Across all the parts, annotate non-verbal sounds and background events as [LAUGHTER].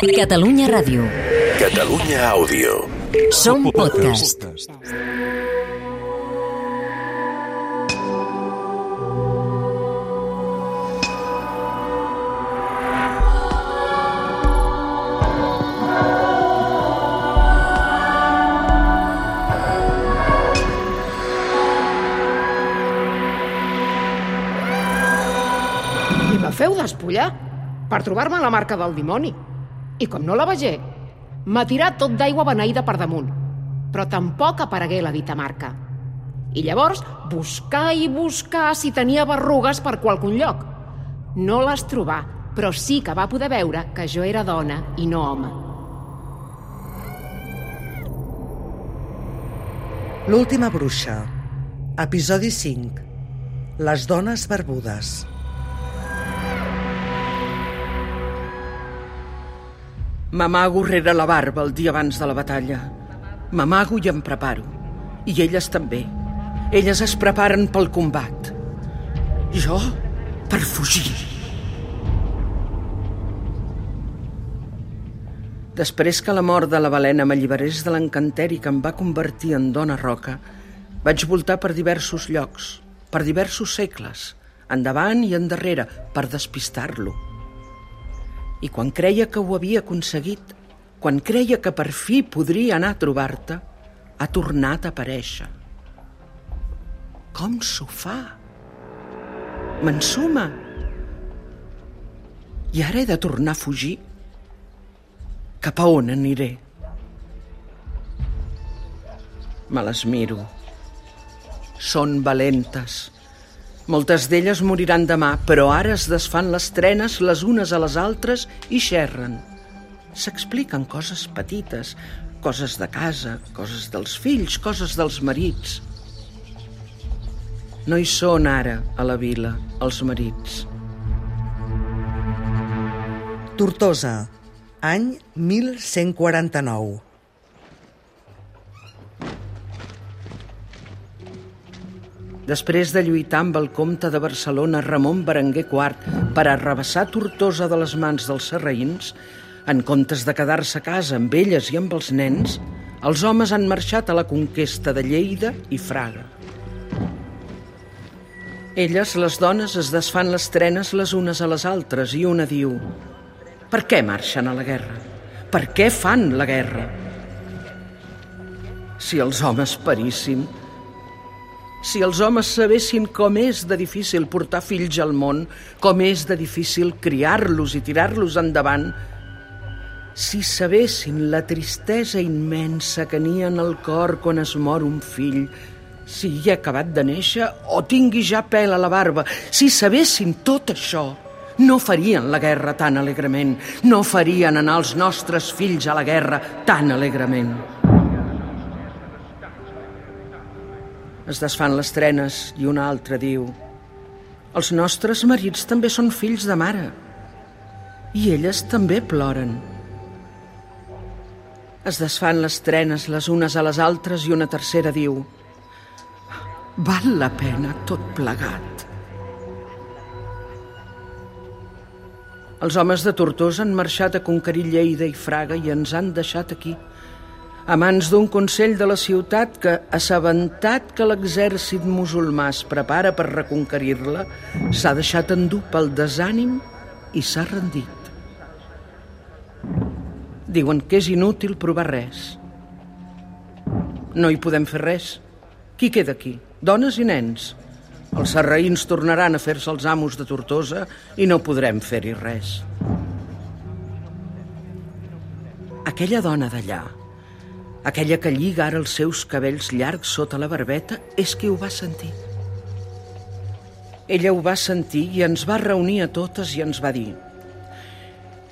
Catalunya Ràdio. Catalunya Àudio. Som podcast. I me feu despullar per trobar-me la marca del dimoni. I com no la vegé, m'ha tirat tot d'aigua beneïda per damunt. Però tampoc aparegué la dita marca. I llavors buscar i buscar si tenia berrugues per qualcun lloc. No les trobà, però sí que va poder veure que jo era dona i no home. L'última bruixa. Episodi 5. Les dones barbudes. M'amago rere la barba el dia abans de la batalla. M'amago i em preparo. I elles també. Elles es preparen pel combat. Jo, per fugir. Després que la mort de la balena m'alliberés de l'encanteri que em va convertir en dona roca, vaig voltar per diversos llocs, per diversos segles, endavant i endarrere, per despistar-lo. I quan creia que ho havia aconseguit, quan creia que per fi podria anar a trobar-te, ha tornat a aparèixer. Com s'ho fa? M'ensuma. I ara he de tornar a fugir? Cap a on aniré? Me les miro. Són valentes. Moltes d'elles moriran demà, però ara es desfan les trenes les unes a les altres i xerren. S'expliquen coses petites, coses de casa, coses dels fills, coses dels marits. No hi són ara, a la vila, els marits. Tortosa. Any 1149. Després de lluitar amb el comte de Barcelona Ramon Berenguer IV per arrabassar Tortosa de les mans dels serraïns, en comptes de quedar-se a casa amb elles i amb els nens, els homes han marxat a la conquesta de Lleida i Fraga. Elles, les dones, es desfan les trenes les unes a les altres i una diu «Per què marxen a la guerra? Per què fan la guerra?» Si els homes parissin, si els homes sabessin com és de difícil portar fills al món, com és de difícil criar-los i tirar-los endavant, si sabessin la tristesa immensa que n'hi ha en el cor quan es mor un fill, sigui acabat de néixer o tingui ja pèl a la barba, si sabessin tot això, no farien la guerra tan alegrement, no farien anar els nostres fills a la guerra tan alegrement. Es desfan les trenes i una altra diu Els nostres marits també són fills de mare i elles també ploren. Es desfan les trenes les unes a les altres i una tercera diu Val la pena tot plegat. Els homes de Tortosa han marxat a conquerir Lleida i Fraga i ens han deixat aquí a mans d'un consell de la ciutat que, assabentat que l'exèrcit musulmà es prepara per reconquerir-la, s'ha deixat endur pel desànim i s'ha rendit. Diuen que és inútil provar res. No hi podem fer res. Qui queda aquí? Dones i nens. Els serraïns tornaran a fer-se els amos de Tortosa i no podrem fer-hi res. Aquella dona d'allà, aquella que lliga ara els seus cabells llargs sota la barbeta, és qui ho va sentir. Ella ho va sentir i ens va reunir a totes i ens va dir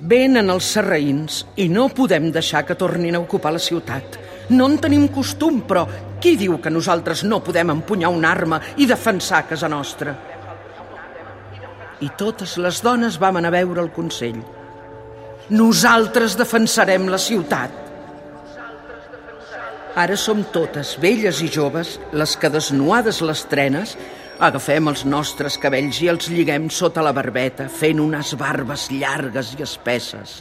Venen els serraïns i no podem deixar que tornin a ocupar la ciutat. No en tenim costum, però qui diu que nosaltres no podem empunyar una arma i defensar casa nostra? I totes les dones vam anar a veure el Consell. Nosaltres defensarem la ciutat. Ara som totes, velles i joves, les que desnuades les trenes agafem els nostres cabells i els lliguem sota la barbeta, fent unes barbes llargues i espesses.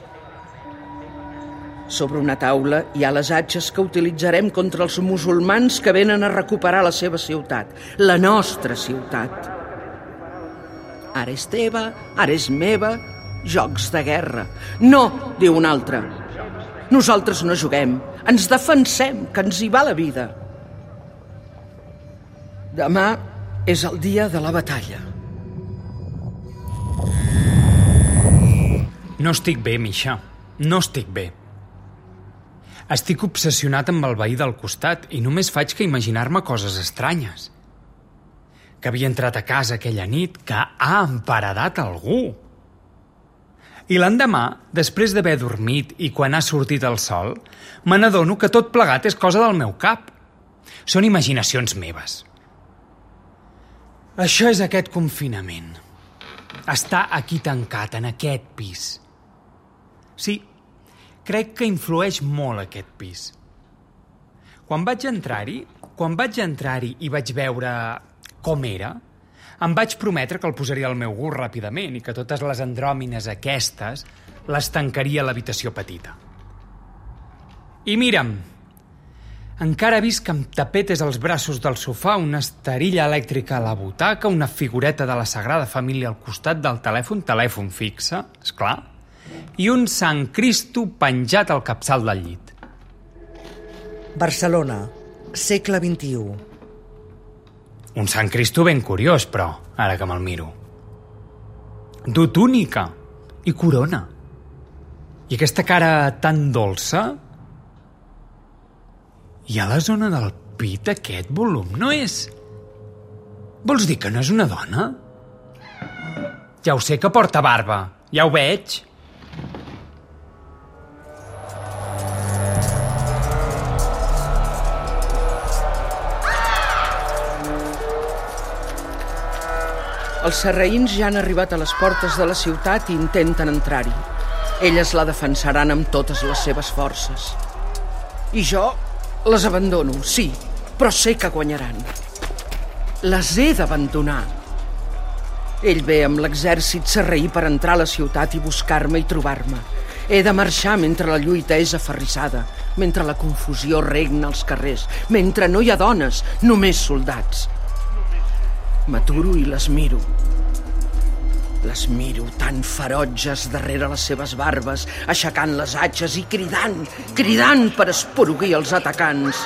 Sobre una taula hi ha les atxes que utilitzarem contra els musulmans que venen a recuperar la seva ciutat, la nostra ciutat. Ara és teva, ara és meva, jocs de guerra. No, diu un altre. Nosaltres no juguem, ens defensem, que ens hi va la vida. Demà és el dia de la batalla. No estic bé, Misha. No estic bé. Estic obsessionat amb el veí del costat i només faig que imaginar-me coses estranyes. Que havia entrat a casa aquella nit, que ha emparedat algú. I l'endemà, després d'haver dormit i quan ha sortit el sol, me n'adono que tot plegat és cosa del meu cap. Són imaginacions meves. Això és aquest confinament. Està aquí tancat, en aquest pis. Sí, crec que influeix molt aquest pis. Quan vaig entrar-hi, quan vaig entrar-hi i vaig veure com era, em vaig prometre que el posaria al meu gust ràpidament i que totes les andròmines aquestes les tancaria a l'habitació petita. I mira'm, encara visc amb tapetes als braços del sofà, una esterilla elèctrica a la butaca, una figureta de la Sagrada Família al costat del telèfon, telèfon fixe, és clar, i un Sant Cristo penjat al capçal del llit. Barcelona, segle XXI. Un Sant Cristo ben curiós, però, ara que me'l miro. Du túnica i corona. I aquesta cara tan dolça... I a la zona del pit aquest volum no és... Vols dir que no és una dona? Ja ho sé que porta barba, ja ho veig. Els sarraïns ja han arribat a les portes de la ciutat i intenten entrar-hi. Elles la defensaran amb totes les seves forces. I jo les abandono, sí, però sé que guanyaran. Les he d'abandonar. Ell ve amb l'exèrcit sarraí per entrar a la ciutat i buscar-me i trobar-me. He de marxar mentre la lluita és aferrissada, mentre la confusió regna als carrers, mentre no hi ha dones, només soldats. M'aturo i les miro. Les miro tan ferotges darrere les seves barbes, aixecant les atxes i cridant, cridant per esporuguir els atacants.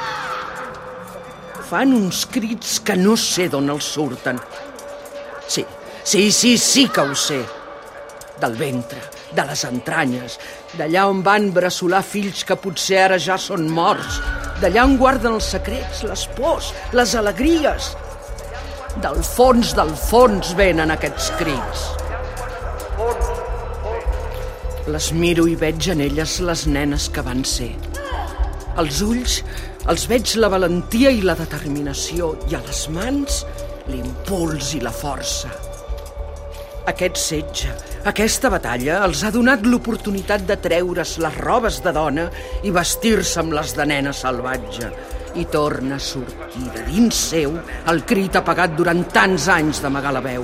Fan uns crits que no sé d'on els surten. Sí, sí, sí, sí que ho sé. Del ventre, de les entranyes, d'allà on van bressolar fills que potser ara ja són morts, d'allà on guarden els secrets, les pors, les alegries, del fons del fons venen aquests crits. Les miro i veig en elles les nenes que van ser. Als ulls els veig la valentia i la determinació i a les mans l'impuls i la força. Aquest setge, aquesta batalla, els ha donat l'oportunitat de treure's les robes de dona i vestir-se amb les de nena salvatge, i torna a sortir de dins seu el crit apagat durant tants anys d'amagar la veu.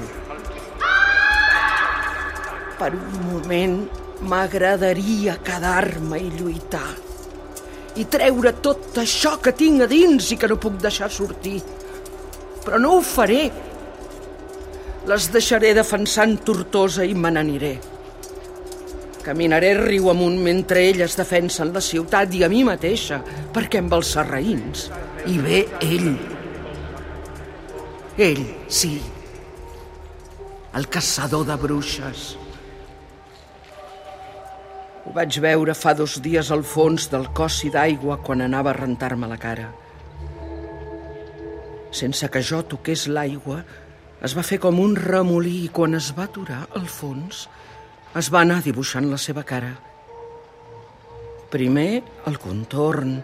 Per un moment m'agradaria quedar-me i lluitar i treure tot això que tinc a dins i que no puc deixar sortir. Però no ho faré. Les deixaré defensant Tortosa i me n'aniré. Caminaré riu amunt mentre elles defensen la ciutat i a mi mateixa, perquè amb els sarraïns hi ve ell. Ell, sí. El caçador de bruixes. Ho vaig veure fa dos dies al fons del cossi d'aigua quan anava a rentar-me la cara. Sense que jo toqués l'aigua, es va fer com un remolí i quan es va aturar al fons es va anar dibuixant la seva cara. Primer el contorn,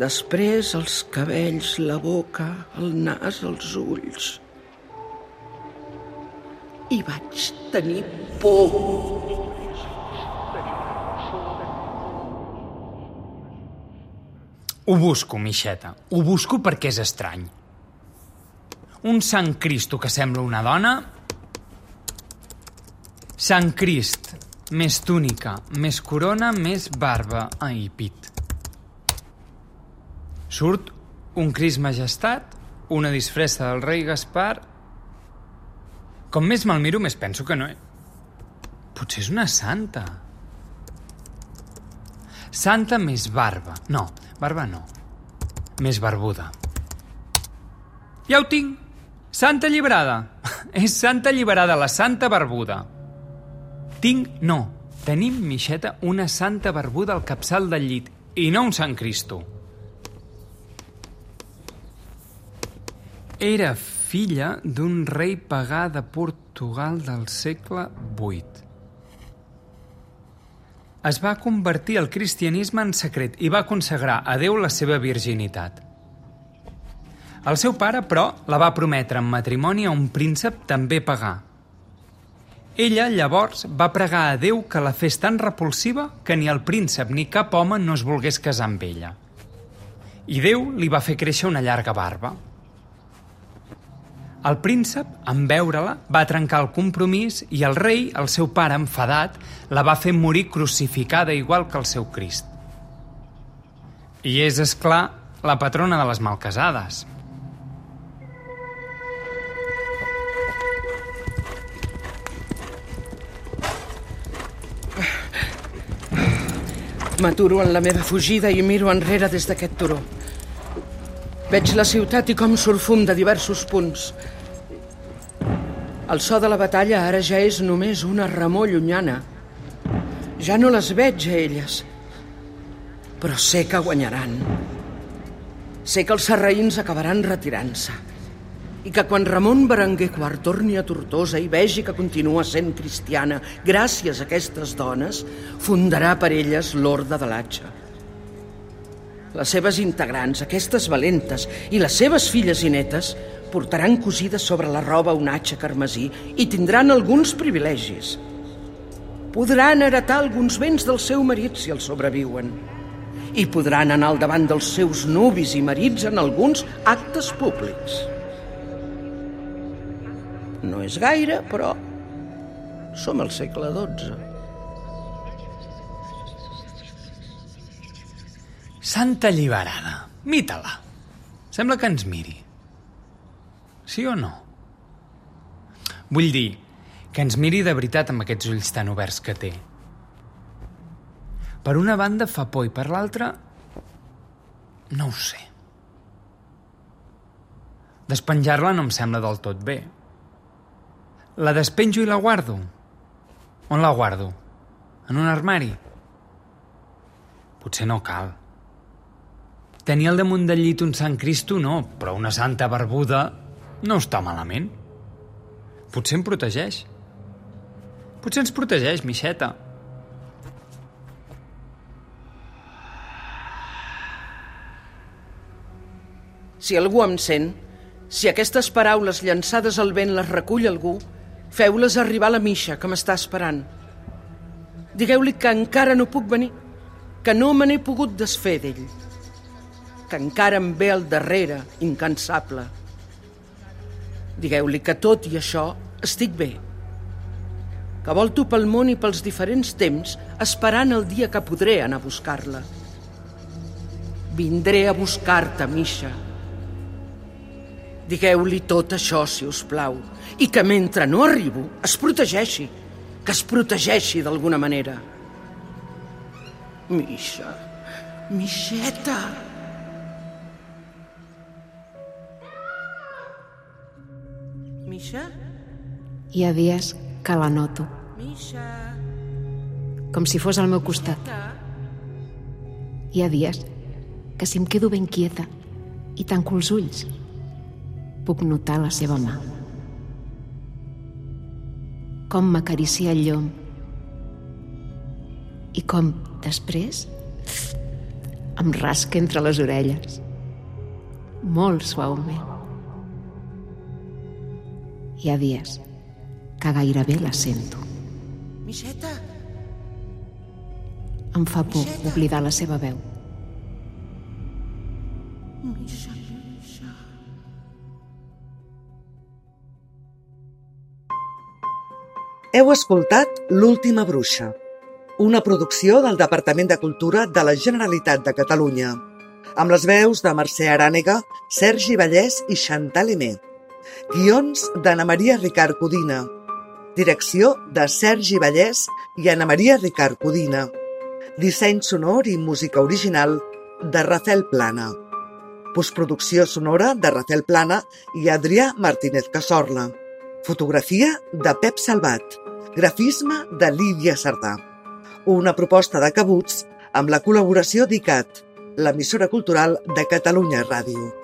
després els cabells, la boca, el nas, els ulls. I vaig tenir por. Ho busco, Mixeta. Ho busco perquè és estrany. Un Sant Cristo que sembla una dona... Sant Crist, més túnica, més corona, més barba. Ai, pit. Surt un Cris Majestat, una disfressa del rei Gaspar... Com més me'l miro, més penso que no... Potser és una santa. Santa més barba. No, barba no. Més barbuda. Ja ho tinc! Santa alliberada! [LAUGHS] és Santa alliberada, la Santa Barbuda. Tinc, no, tenim, Mixeta, una Santa Barbuda al capçal del llit i no un Sant Cristo. Era filla d'un rei pagà de Portugal del segle VIII. Es va convertir al cristianisme en secret i va consagrar a Déu la seva virginitat. El seu pare, però, la va prometre en matrimoni a un príncep també pagà. Ella, llavors, va pregar a Déu que la fes tan repulsiva que ni el príncep ni cap home no es volgués casar amb ella. I Déu li va fer créixer una llarga barba. El príncep, en veure-la, va trencar el compromís i el rei, el seu pare enfadat, la va fer morir crucificada igual que el seu Crist. I és, és clar, la patrona de les malcasades. M'aturo en la meva fugida i miro enrere des d'aquest turó. Veig la ciutat i com surt fum de diversos punts. El so de la batalla ara ja és només una remor llunyana. Ja no les veig a elles, però sé que guanyaran. Sé que els sarraïns acabaran retirant-se i que quan Ramon Berenguer IV torni a Tortosa i vegi que continua sent cristiana gràcies a aquestes dones, fundarà per elles l'Orde de l'Atxa. Les seves integrants, aquestes valentes, i les seves filles i netes portaran cosides sobre la roba un atxa carmesí i tindran alguns privilegis. Podran heretar alguns béns del seu marit si els sobreviuen. I podran anar al davant dels seus nuvis i marits en alguns actes públics. No és gaire, però som al segle XII. Santa alliberada. Mita-la. Sembla que ens miri. Sí o no? Vull dir, que ens miri de veritat amb aquests ulls tan oberts que té. Per una banda fa por i per l'altra... No ho sé. Despenjar-la no em sembla del tot bé. La despenjo i la guardo? On la guardo? En un armari? Potser no cal. Tenir al damunt del llit un Sant Cristo no, però una santa barbuda no està malament. Potser em protegeix. Potser ens protegeix, Mixeta. Si algú em sent, si aquestes paraules llançades al vent les recull algú, feu-les arribar a la Misha, que m'està esperant. Digueu-li que encara no puc venir, que no me n'he pogut desfer d'ell, que encara em ve al darrere, incansable. Digueu-li que tot i això estic bé, que volto pel món i pels diferents temps esperant el dia que podré anar a buscar-la. Vindré a buscar-te, Misha. Digueu-li tot això, si us plau, i que mentre no arribo es protegeixi, que es protegeixi d'alguna manera. Misha, Mixeta... Misha? Hi ha dies que la noto, Misha... com si fos al meu costat. Hi ha dies que si em quedo ben quieta i tanco els ulls, puc notar la seva mà. Com m'acaricia el llom i com, després, em rasca entre les orelles, molt suaument. Hi ha dies que gairebé la sento. Mixeta, Em fa por oblidar la seva veu. Misha... Heu escoltat L'última bruixa, una producció del Departament de Cultura de la Generalitat de Catalunya, amb les veus de Mercè Arànega, Sergi Vallès i Chantal Emé. Guions d'Anna Maria Ricard Codina. Direcció de Sergi Vallès i Anna Maria Ricard Codina. Disseny sonor i música original de Rafael Plana. Postproducció sonora de Rafael Plana i Adrià Martínez Casorla. Fotografia de Pep Salvat. Grafisme de Lídia Sardà. Una proposta de cabuts amb la col·laboració d'ICAT, l'emissora cultural de Catalunya Ràdio.